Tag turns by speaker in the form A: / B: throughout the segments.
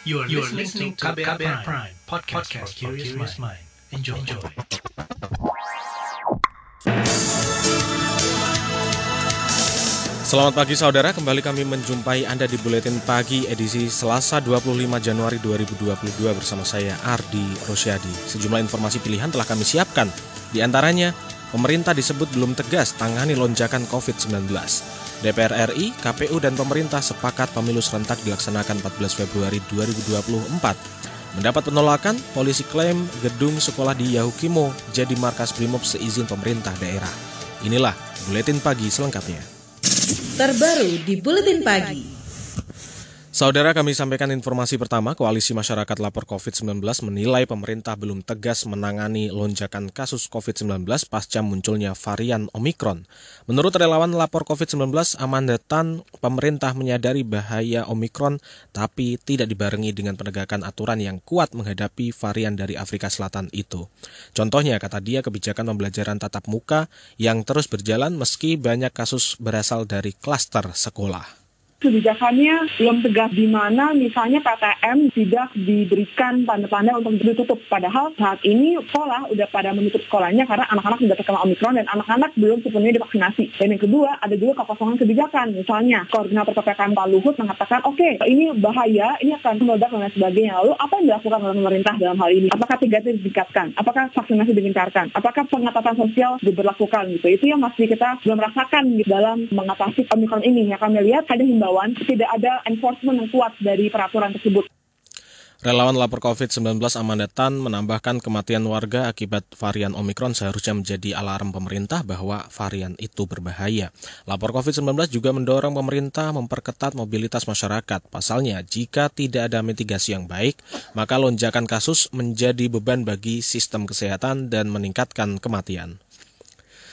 A: You are, you are listening to KBR, KBR Prime, Prime podcast, podcast for curious mind. Enjoy. Enjoy.
B: Selamat pagi saudara, kembali kami menjumpai Anda di Buletin Pagi edisi Selasa 25 Januari 2022 bersama saya Ardi Rosyadi. Sejumlah informasi pilihan telah kami siapkan. Di antaranya, pemerintah disebut belum tegas tangani lonjakan COVID-19. DPR RI, KPU, dan pemerintah sepakat pemilu serentak dilaksanakan 14 Februari 2024. Mendapat penolakan, polisi klaim gedung sekolah di Yahukimo jadi markas brimob seizin pemerintah daerah. Inilah Buletin Pagi selengkapnya.
C: Terbaru di Buletin Pagi.
B: Saudara kami sampaikan informasi pertama, Koalisi Masyarakat Lapor COVID-19 menilai pemerintah belum tegas menangani lonjakan kasus COVID-19 pasca munculnya varian Omikron. Menurut relawan lapor COVID-19 Amanda Tan, pemerintah menyadari bahaya Omikron tapi tidak dibarengi dengan penegakan aturan yang kuat menghadapi varian dari Afrika Selatan itu. Contohnya, kata dia, kebijakan pembelajaran tatap muka yang terus berjalan meski banyak kasus berasal dari klaster sekolah
D: kebijakannya belum tegas di mana misalnya PTM tidak diberikan tanda-tanda untuk ditutup. Padahal saat ini sekolah udah pada menutup sekolahnya karena anak-anak sudah terkena Omikron dan anak-anak belum sepenuhnya divaksinasi. Dan yang kedua, ada juga kekosongan kebijakan. Misalnya, koordinator PPKM Pak Luhut mengatakan, oke, okay, ini bahaya, ini akan meledak dan lain sebagainya. Lalu apa yang dilakukan oleh pemerintah dalam hal ini? Apakah tiga t ditingkatkan? Apakah vaksinasi digencarkan? Apakah pengetatan sosial diberlakukan gitu? Itu yang masih kita belum rasakan gitu, dalam mengatasi Omikron ini. Yang kami lihat ada himbauan himbauan tidak ada enforcement yang kuat dari peraturan tersebut.
B: Relawan lapor COVID-19 Amanda Tan menambahkan kematian warga akibat varian Omikron seharusnya menjadi alarm pemerintah bahwa varian itu berbahaya. Lapor COVID-19 juga mendorong pemerintah memperketat mobilitas masyarakat. Pasalnya, jika tidak ada mitigasi yang baik, maka lonjakan kasus menjadi beban bagi sistem kesehatan dan meningkatkan kematian.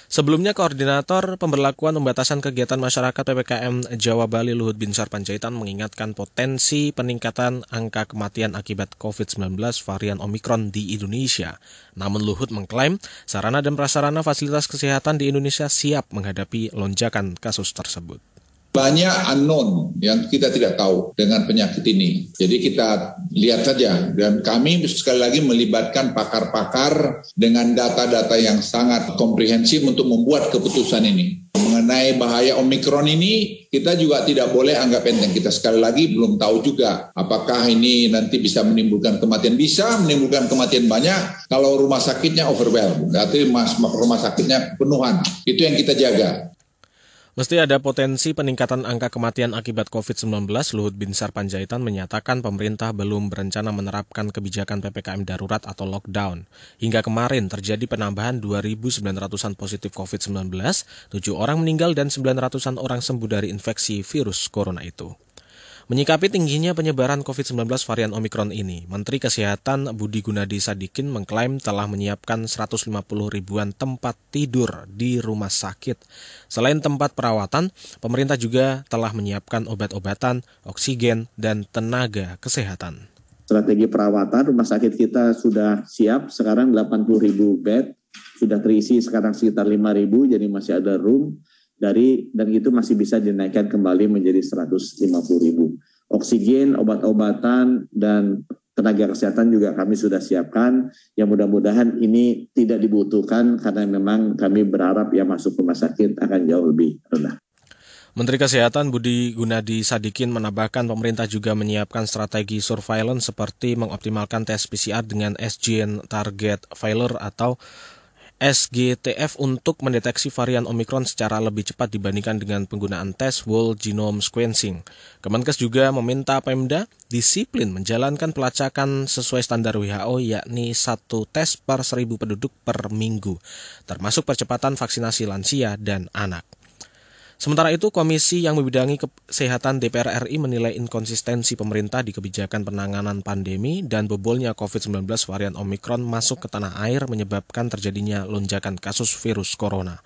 B: Sebelumnya, Koordinator Pemberlakuan Pembatasan Kegiatan Masyarakat PPKM Jawa Bali Luhut Binsar Panjaitan mengingatkan potensi peningkatan angka kematian akibat COVID-19 varian Omikron di Indonesia. Namun Luhut mengklaim sarana dan prasarana fasilitas kesehatan di Indonesia siap menghadapi lonjakan kasus tersebut
E: banyak unknown yang kita tidak tahu dengan penyakit ini. Jadi kita lihat saja dan kami sekali lagi melibatkan pakar-pakar dengan data-data yang sangat komprehensif untuk membuat keputusan ini. Mengenai bahaya Omikron ini, kita juga tidak boleh anggap enteng. Kita sekali lagi belum tahu juga apakah ini nanti bisa menimbulkan kematian. Bisa menimbulkan kematian banyak kalau rumah sakitnya overwhelmed. Berarti rumah sakitnya penuhan. Itu yang kita jaga.
B: Mesti ada potensi peningkatan angka kematian akibat COVID-19, Luhut Binsar Panjaitan menyatakan pemerintah belum berencana menerapkan kebijakan PPKM darurat atau lockdown. Hingga kemarin terjadi penambahan 2.900-an positif COVID-19, 7 orang meninggal dan 900-an orang sembuh dari infeksi virus corona itu. Menyikapi tingginya penyebaran COVID-19 varian Omikron ini, Menteri Kesehatan Budi Gunadi Sadikin mengklaim telah menyiapkan 150 ribuan tempat tidur di rumah sakit. Selain tempat perawatan, pemerintah juga telah menyiapkan obat-obatan, oksigen, dan tenaga kesehatan.
F: Strategi perawatan rumah sakit kita sudah siap, sekarang 80 ribu bed, sudah terisi sekarang sekitar 5 ribu, jadi masih ada room dari dan itu masih bisa dinaikkan kembali menjadi 150 ribu. Oksigen, obat-obatan, dan tenaga kesehatan juga kami sudah siapkan. Yang mudah-mudahan ini tidak dibutuhkan karena memang kami berharap yang masuk rumah sakit akan jauh lebih rendah.
B: Menteri Kesehatan Budi Gunadi Sadikin menambahkan pemerintah juga menyiapkan strategi surveillance seperti mengoptimalkan tes PCR dengan SGN Target Failure atau SGTF untuk mendeteksi varian Omikron secara lebih cepat dibandingkan dengan penggunaan tes whole genome sequencing. Kemenkes juga meminta Pemda disiplin menjalankan pelacakan sesuai standar WHO yakni satu tes per seribu penduduk per minggu, termasuk percepatan vaksinasi lansia dan anak. Sementara itu, komisi yang membidangi kesehatan DPR RI menilai inkonsistensi pemerintah di kebijakan penanganan pandemi dan bebolnya COVID-19 varian Omikron masuk ke tanah air menyebabkan terjadinya lonjakan kasus virus corona.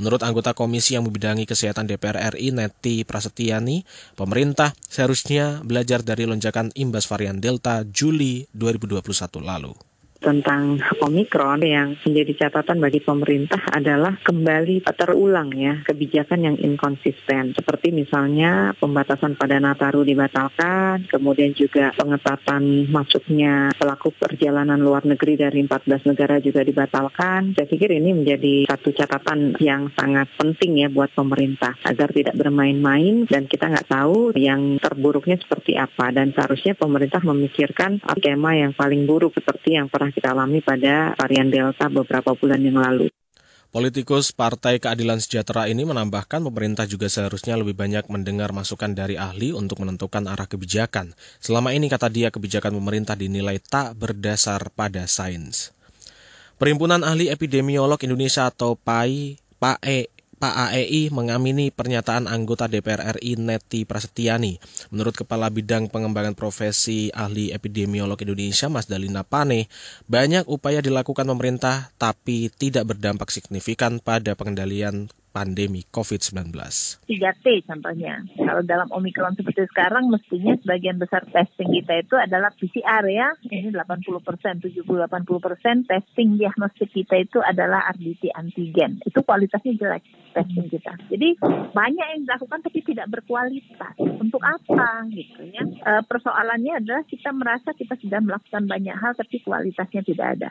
B: Menurut anggota komisi yang membidangi kesehatan DPR RI, Neti Prasetyani, pemerintah seharusnya belajar dari lonjakan imbas varian Delta Juli 2021 lalu.
G: Tentang Omikron yang menjadi catatan bagi pemerintah adalah kembali terulang ya kebijakan yang inkonsisten. Seperti misalnya pembatasan pada Nataru dibatalkan, kemudian juga pengetatan masuknya pelaku perjalanan luar negeri dari 14 negara juga dibatalkan. Saya pikir ini menjadi satu catatan yang sangat penting ya buat pemerintah agar tidak bermain-main dan kita nggak tahu yang terburuknya seperti apa dan seharusnya pemerintah memikirkan skema yang paling buruk seperti yang pernah kita alami pada varian Delta beberapa bulan yang lalu.
B: Politikus Partai Keadilan Sejahtera ini menambahkan pemerintah juga seharusnya lebih banyak mendengar masukan dari ahli untuk menentukan arah kebijakan. Selama ini kata dia kebijakan pemerintah dinilai tak berdasar pada sains. Perhimpunan Ahli Epidemiolog Indonesia atau PAI, PAE Pak AEI mengamini pernyataan anggota DPR RI Neti Prasetyani. Menurut Kepala Bidang Pengembangan Profesi Ahli Epidemiolog Indonesia Mas Dalina Pane, banyak upaya dilakukan pemerintah tapi tidak berdampak signifikan pada pengendalian pandemi COVID-19.
H: 3T contohnya. Kalau dalam Omikron seperti sekarang, mestinya sebagian besar testing kita itu adalah PCR ya. Ini 80 persen, 70-80 persen testing diagnostik kita itu adalah RDT antigen. Itu kualitasnya jelek testing kita. Jadi banyak yang dilakukan tapi tidak berkualitas. Untuk apa gitu ya? E, persoalannya adalah kita merasa kita sudah melakukan banyak hal tapi kualitasnya tidak ada.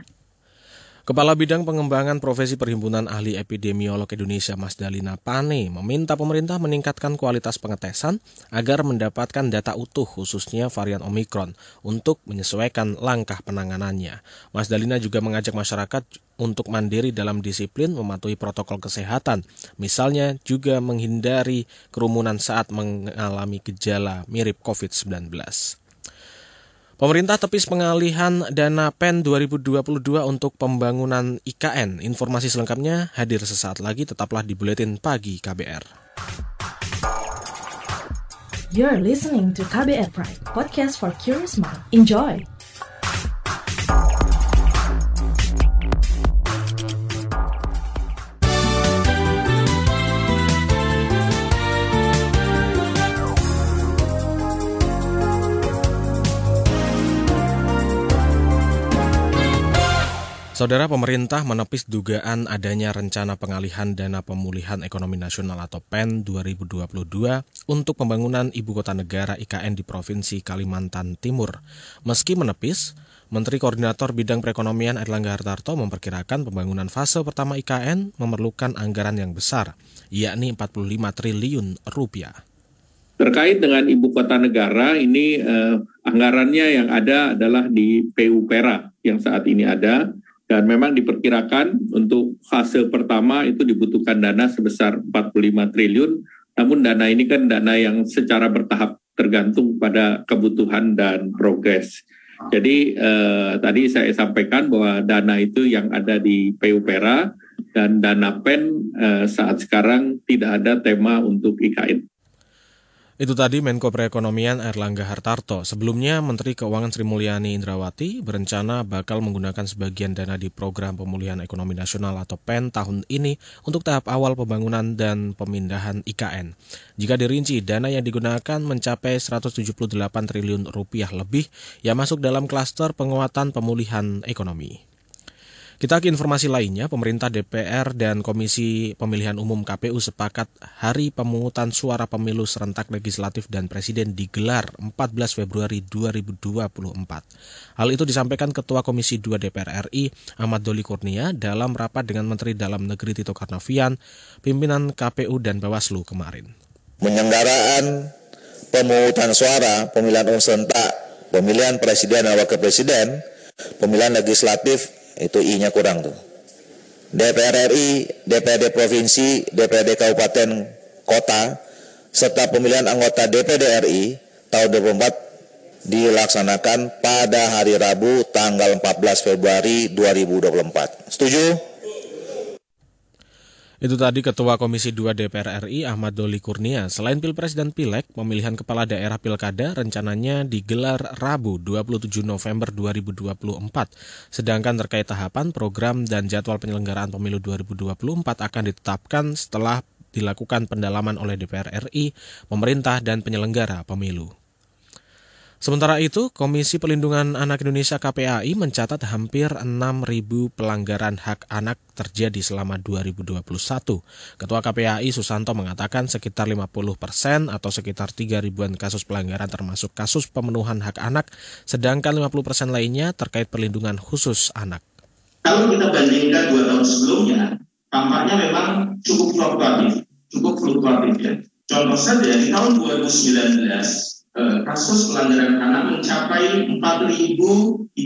B: Kepala Bidang Pengembangan Profesi Perhimpunan Ahli Epidemiolog Indonesia Mas Dalina Pane meminta pemerintah meningkatkan kualitas pengetesan agar mendapatkan data utuh khususnya varian Omikron untuk menyesuaikan langkah penanganannya. Mas Dalina juga mengajak masyarakat untuk mandiri dalam disiplin mematuhi protokol kesehatan, misalnya juga menghindari kerumunan saat mengalami gejala mirip COVID-19. Pemerintah tepis pengalihan dana PEN 2022 untuk pembangunan IKN. Informasi selengkapnya hadir sesaat lagi, tetaplah di Buletin Pagi KBR.
C: You're listening to KBR Pride, podcast for curious mind. Enjoy!
B: Saudara pemerintah menepis dugaan adanya rencana pengalihan dana pemulihan ekonomi nasional atau PEN 2022 untuk pembangunan ibu kota negara IKN di Provinsi Kalimantan Timur. Meski menepis, Menteri Koordinator Bidang Perekonomian Erlangga Hartarto memperkirakan pembangunan fase pertama IKN memerlukan anggaran yang besar, yakni 45 triliun rupiah.
I: Terkait dengan ibu kota negara, ini eh, anggarannya yang ada adalah di PU Pera yang saat ini ada dan memang diperkirakan untuk fase pertama itu dibutuhkan dana sebesar 45 triliun, namun dana ini kan dana yang secara bertahap tergantung pada kebutuhan dan progres. Jadi eh, tadi saya sampaikan bahwa dana itu yang ada di PU Pera dan dana PEN eh, saat sekarang tidak ada tema untuk IKN.
B: Itu tadi Menko Perekonomian Erlangga Hartarto. Sebelumnya Menteri Keuangan Sri Mulyani Indrawati berencana bakal menggunakan sebagian dana di Program Pemulihan Ekonomi Nasional atau PEN tahun ini untuk tahap awal pembangunan dan pemindahan IKN. Jika dirinci, dana yang digunakan mencapai 178 triliun rupiah lebih yang masuk dalam klaster penguatan pemulihan ekonomi. Kita ke informasi lainnya, pemerintah DPR dan Komisi Pemilihan Umum KPU sepakat hari pemungutan suara pemilu serentak legislatif dan presiden digelar 14 Februari 2024. Hal itu disampaikan Ketua Komisi 2 DPR RI Ahmad Doli Kurnia dalam rapat dengan Menteri Dalam Negeri Tito Karnavian, pimpinan KPU dan Bawaslu kemarin.
J: Penyelenggaraan pemungutan suara pemilihan umum serentak, pemilihan presiden dan wakil presiden, pemilihan legislatif itu I-nya kurang tuh. DPR RI, DPRD Provinsi, DPRD Kabupaten Kota, serta pemilihan anggota DPD RI tahun 2024 dilaksanakan pada hari Rabu tanggal 14 Februari 2024. Setuju?
B: Itu tadi Ketua Komisi 2 DPR RI Ahmad Doli Kurnia. Selain Pilpres dan Pileg, pemilihan kepala daerah Pilkada rencananya digelar Rabu 27 November 2024. Sedangkan terkait tahapan, program dan jadwal penyelenggaraan pemilu 2024 akan ditetapkan setelah dilakukan pendalaman oleh DPR RI, pemerintah dan penyelenggara pemilu. Sementara itu, Komisi Pelindungan Anak Indonesia KPAI mencatat hampir 6.000 pelanggaran hak anak terjadi selama 2021. Ketua KPAI Susanto mengatakan sekitar 50 persen atau sekitar 3 ribuan kasus pelanggaran termasuk kasus pemenuhan hak anak, sedangkan 50 persen lainnya terkait perlindungan khusus anak.
K: Kalau kita bandingkan dua tahun sebelumnya, tampaknya memang cukup fluktuatif, cukup fluktuatif ya. Contoh saja di tahun 2019 Eh, kasus pelanggaran anak mencapai 4.369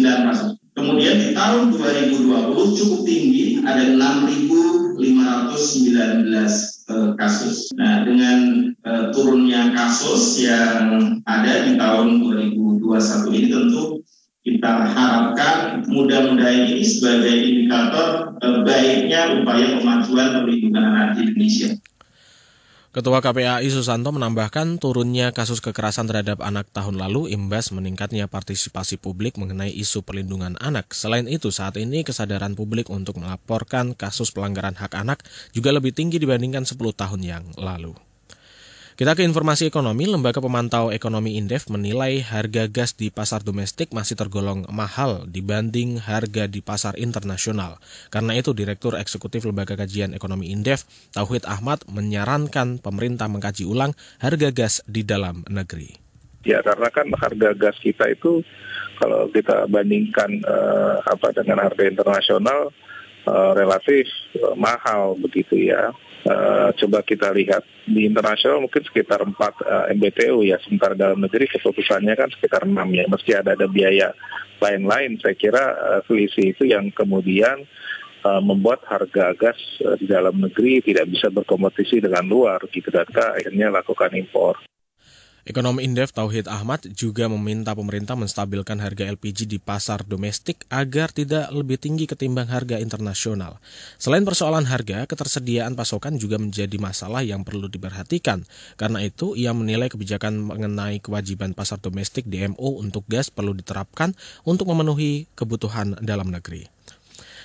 K: kasus. Kemudian di tahun 2020 cukup tinggi, ada 6.519 eh, kasus. Nah, dengan uh, turunnya kasus yang ada di tahun 2021 ini tentu kita harapkan mudah-mudahan ini sebagai indikator baiknya upaya pemajuan perlindungan anak di Indonesia.
B: Ketua KPAI Susanto menambahkan turunnya kasus kekerasan terhadap anak tahun lalu imbas meningkatnya partisipasi publik mengenai isu perlindungan anak. Selain itu, saat ini kesadaran publik untuk melaporkan kasus pelanggaran hak anak juga lebih tinggi dibandingkan 10 tahun yang lalu. Kita ke informasi ekonomi, Lembaga Pemantau Ekonomi Indef menilai harga gas di pasar domestik masih tergolong mahal dibanding harga di pasar internasional. Karena itu, Direktur Eksekutif Lembaga Kajian Ekonomi Indef, Tauhid Ahmad, menyarankan pemerintah mengkaji ulang harga gas di dalam negeri.
L: Ya, karena kan harga gas kita itu kalau kita bandingkan uh, apa dengan harga internasional uh, relatif uh, mahal begitu ya. Uh, coba kita lihat di internasional mungkin sekitar 4 uh, eh, MBTU ya, sementara dalam negeri keputusannya kan sekitar 6 ya, meski ada ada biaya lain-lain. Saya kira uh, selisih itu yang kemudian uh, membuat harga gas uh, di dalam negeri tidak bisa berkompetisi dengan luar gitu dan akhirnya lakukan impor.
B: Ekonom Indef Tauhid Ahmad juga meminta pemerintah menstabilkan harga LPG di pasar domestik agar tidak lebih tinggi ketimbang harga internasional. Selain persoalan harga, ketersediaan pasokan juga menjadi masalah yang perlu diperhatikan. Karena itu, ia menilai kebijakan mengenai kewajiban pasar domestik DMO untuk gas perlu diterapkan untuk memenuhi kebutuhan dalam negeri.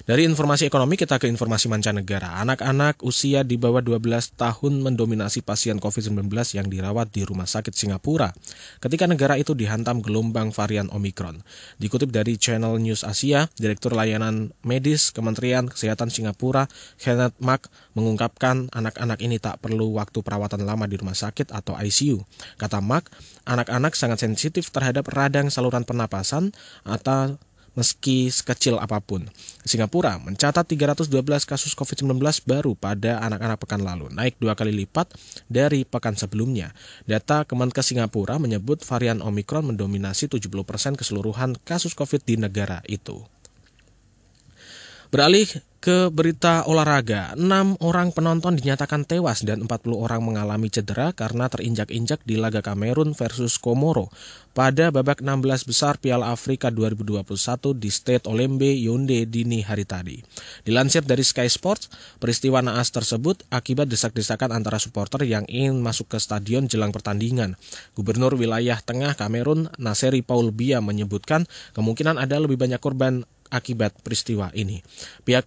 B: Dari informasi ekonomi kita ke informasi mancanegara. Anak-anak usia di bawah 12 tahun mendominasi pasien COVID-19 yang dirawat di rumah sakit Singapura ketika negara itu dihantam gelombang varian Omicron. Dikutip dari Channel News Asia, Direktur Layanan Medis Kementerian Kesehatan Singapura, Kenneth Mak, mengungkapkan anak-anak ini tak perlu waktu perawatan lama di rumah sakit atau ICU. Kata Mak, anak-anak sangat sensitif terhadap radang saluran pernapasan atau meski sekecil apa pun. Singapura mencatat 312 kasus COVID-19 baru pada anak-anak pekan lalu, naik dua kali lipat dari pekan sebelumnya. Data Kemenkes Singapura menyebut varian Omicron mendominasi 70% keseluruhan kasus COVID di negara itu. Beralih ke berita olahraga, 6 orang penonton dinyatakan tewas dan 40 orang mengalami cedera karena terinjak-injak di laga Kamerun versus Komoro pada babak 16 besar Piala Afrika 2021 di State Olembe, Yaounde dini hari tadi. Dilansir dari Sky Sports, peristiwa naas tersebut akibat desak-desakan antara supporter yang ingin masuk ke stadion jelang pertandingan. Gubernur wilayah tengah Kamerun, Naseri Paul Bia menyebutkan kemungkinan ada lebih banyak korban akibat peristiwa ini. Pihak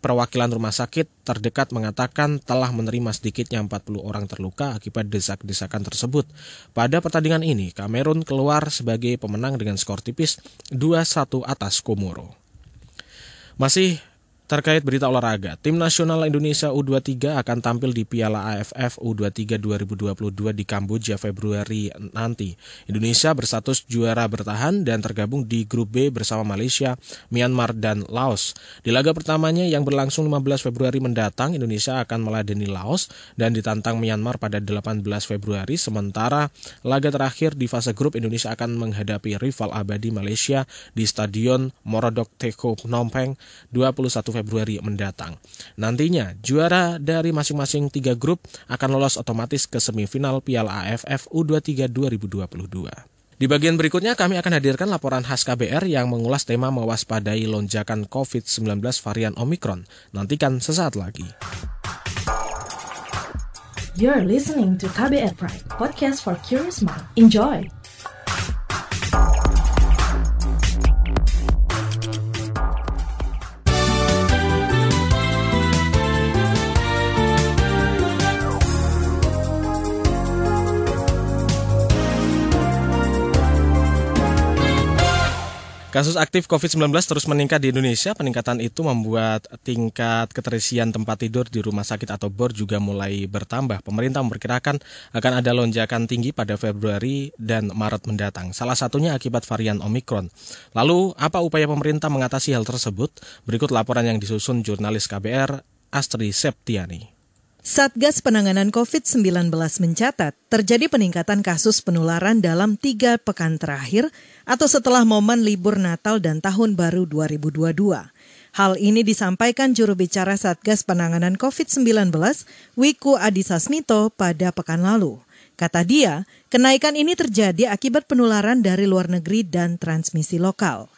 B: Perwakilan rumah sakit terdekat mengatakan telah menerima sedikitnya 40 orang terluka akibat desak-desakan tersebut. Pada pertandingan ini, Kamerun keluar sebagai pemenang dengan skor tipis 2-1 atas Komoro. Masih Terkait berita olahraga, tim nasional Indonesia U23 akan tampil di Piala AFF U23 2022 di Kamboja Februari nanti. Indonesia berstatus juara bertahan dan tergabung di grup B bersama Malaysia, Myanmar, dan Laos. Di laga pertamanya yang berlangsung 15 Februari mendatang, Indonesia akan meladeni Laos dan ditantang Myanmar pada 18 Februari, sementara laga terakhir di fase grup Indonesia akan menghadapi rival abadi Malaysia di Stadion Morodok Teko Phnom Penh 21 Februari Februari mendatang. Nantinya, juara dari masing-masing tiga grup akan lolos otomatis ke semifinal Piala AFF U23 2022. Di bagian berikutnya kami akan hadirkan laporan khas KBR yang mengulas tema mewaspadai lonjakan COVID-19 varian Omicron. Nantikan sesaat lagi.
C: You're listening to KBR Pride, podcast for curious mind. Enjoy!
B: Kasus aktif COVID-19 terus meningkat di Indonesia. Peningkatan itu membuat tingkat keterisian tempat tidur di rumah sakit atau BOR juga mulai bertambah. Pemerintah memperkirakan akan ada lonjakan tinggi pada Februari dan Maret mendatang. Salah satunya akibat varian Omikron. Lalu, apa upaya pemerintah mengatasi hal tersebut? Berikut laporan yang disusun jurnalis KBR Astri Septiani.
M: Satgas Penanganan COVID-19 mencatat terjadi peningkatan kasus penularan dalam tiga pekan terakhir atau setelah momen libur Natal dan Tahun Baru 2022. Hal ini disampaikan juru bicara Satgas Penanganan COVID-19, Wiku Adhisa Smito, pada pekan lalu. Kata dia, kenaikan ini terjadi akibat penularan dari luar negeri dan transmisi lokal.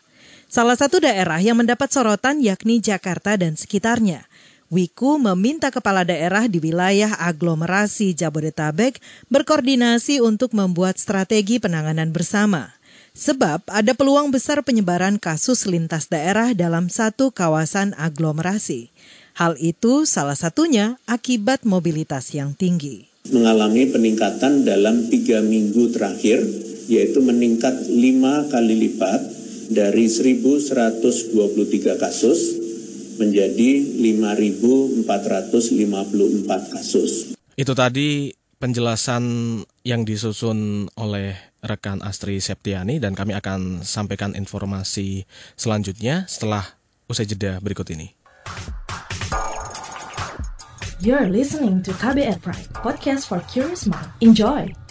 M: Salah satu daerah yang mendapat sorotan yakni Jakarta dan sekitarnya – Wiku meminta kepala daerah di wilayah aglomerasi Jabodetabek berkoordinasi untuk membuat strategi penanganan bersama. Sebab ada peluang besar penyebaran kasus lintas daerah dalam satu kawasan aglomerasi. Hal itu salah satunya akibat mobilitas yang tinggi.
N: Mengalami peningkatan dalam tiga minggu terakhir, yaitu meningkat lima kali lipat dari 1.123 kasus menjadi 5.454 kasus.
B: Itu tadi penjelasan yang disusun oleh rekan Astri Septiani dan kami akan sampaikan informasi selanjutnya setelah usai jeda berikut ini.
C: You're listening to KBR Pride, podcast for curious mind. Enjoy!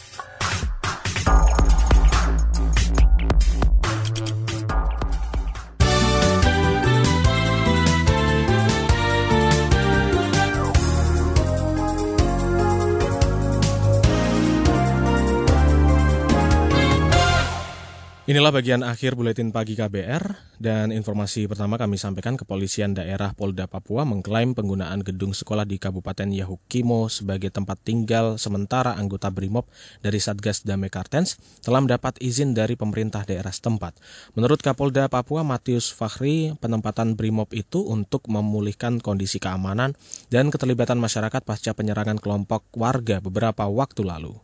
B: Inilah bagian akhir buletin pagi KBR dan informasi pertama kami sampaikan kepolisian daerah Polda Papua mengklaim penggunaan gedung sekolah di Kabupaten Yahukimo sebagai tempat tinggal sementara anggota BRIMOB dari Satgas Damai Kartens telah mendapat izin dari pemerintah daerah setempat. Menurut Kapolda Papua Matius Fakhri, penempatan BRIMOB itu untuk memulihkan kondisi keamanan dan keterlibatan masyarakat pasca penyerangan kelompok warga beberapa waktu lalu.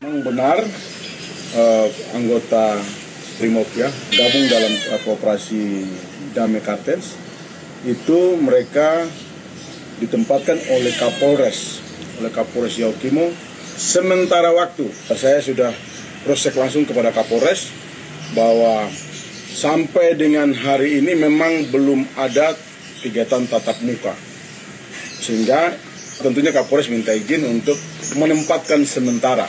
O: Benar uh, anggota Brimob ya gabung dalam uh, kooperasi Damai Kartens. Itu mereka ditempatkan oleh Kapolres oleh Kapolres Yaukimo sementara waktu saya sudah proses langsung kepada Kapolres bahwa sampai dengan hari ini memang belum ada kegiatan tatap muka. Sehingga tentunya Kapolres minta izin untuk menempatkan sementara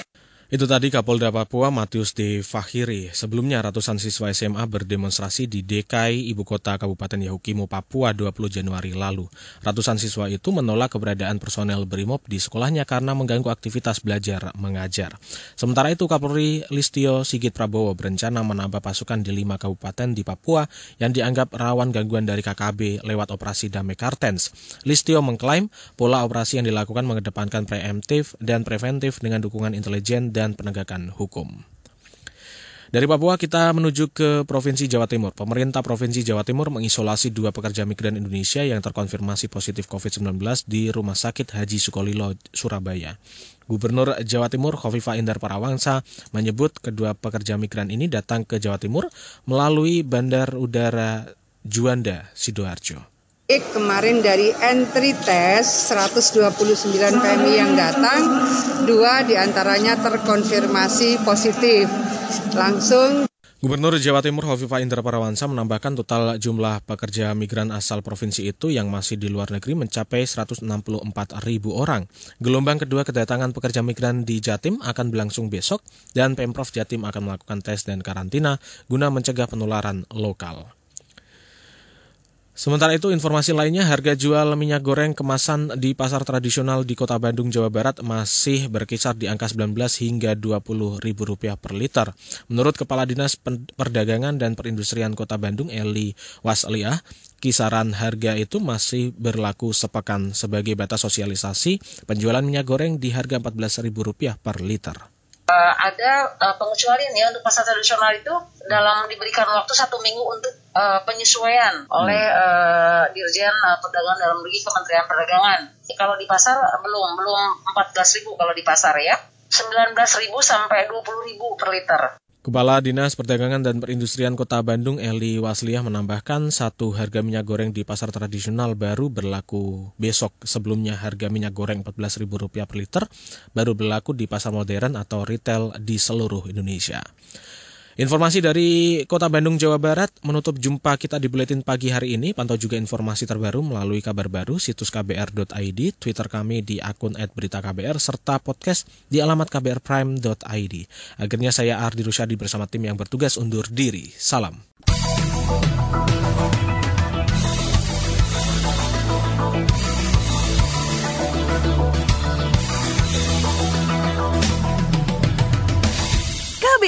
B: itu tadi Kapolda Papua Matius D. Fahiri. Sebelumnya ratusan siswa SMA berdemonstrasi di DKI Ibu Kota Kabupaten Yahukimo, Papua 20 Januari lalu. Ratusan siswa itu menolak keberadaan personel BRIMOB di sekolahnya karena mengganggu aktivitas belajar mengajar. Sementara itu Kapolri Listio Sigit Prabowo berencana menambah pasukan di lima kabupaten di Papua yang dianggap rawan gangguan dari KKB lewat operasi Damai Kartens. Listio mengklaim pola operasi yang dilakukan mengedepankan preemptif dan preventif dengan dukungan intelijen dan penegakan hukum. Dari Papua kita menuju ke Provinsi Jawa Timur. Pemerintah Provinsi Jawa Timur mengisolasi dua pekerja migran Indonesia yang terkonfirmasi positif COVID-19 di Rumah Sakit Haji Sukolilo, Surabaya. Gubernur Jawa Timur Khofifa Indar Parawangsa menyebut kedua pekerja migran ini datang ke Jawa Timur melalui Bandar Udara Juanda, Sidoarjo
P: kemarin dari entry test 129 PMI yang datang, dua di antaranya terkonfirmasi positif. Langsung
B: Gubernur Jawa Timur Hovifa Indra Parawansa menambahkan total jumlah pekerja migran asal provinsi itu yang masih di luar negeri mencapai 164 ribu orang. Gelombang kedua kedatangan pekerja migran di Jatim akan berlangsung besok dan Pemprov Jatim akan melakukan tes dan karantina guna mencegah penularan lokal. Sementara itu informasi lainnya harga jual minyak goreng kemasan di pasar tradisional di Kota Bandung, Jawa Barat masih berkisar di angka 19 hingga 20 ribu rupiah per liter. Menurut Kepala Dinas Perdagangan dan Perindustrian Kota Bandung Eli Wasliah, kisaran harga itu masih berlaku sepekan sebagai batas sosialisasi penjualan minyak goreng di harga Rp14.000 per liter.
Q: Uh, ada uh, pengecualian ya untuk pasar tradisional itu dalam diberikan waktu satu minggu untuk uh, penyesuaian oleh uh, Dirjen uh, Perdagangan Dalam Negeri Kementerian Perdagangan. Kalau di pasar belum belum 14.000 kalau di pasar ya. 19.000 sampai 20.000 per liter.
B: Kepala Dinas Perdagangan dan Perindustrian Kota Bandung Eli Wasliah menambahkan satu harga minyak goreng di pasar tradisional baru berlaku besok. Sebelumnya harga minyak goreng Rp14.000 per liter baru berlaku di pasar modern atau retail di seluruh Indonesia. Informasi dari Kota Bandung, Jawa Barat menutup jumpa kita di Buletin Pagi hari ini. Pantau juga informasi terbaru melalui kabar baru situs kbr.id, Twitter kami di akun @beritaKBR serta podcast di alamat kbrprime.id. Akhirnya saya Ardi Rusyadi bersama tim yang bertugas undur diri. Salam.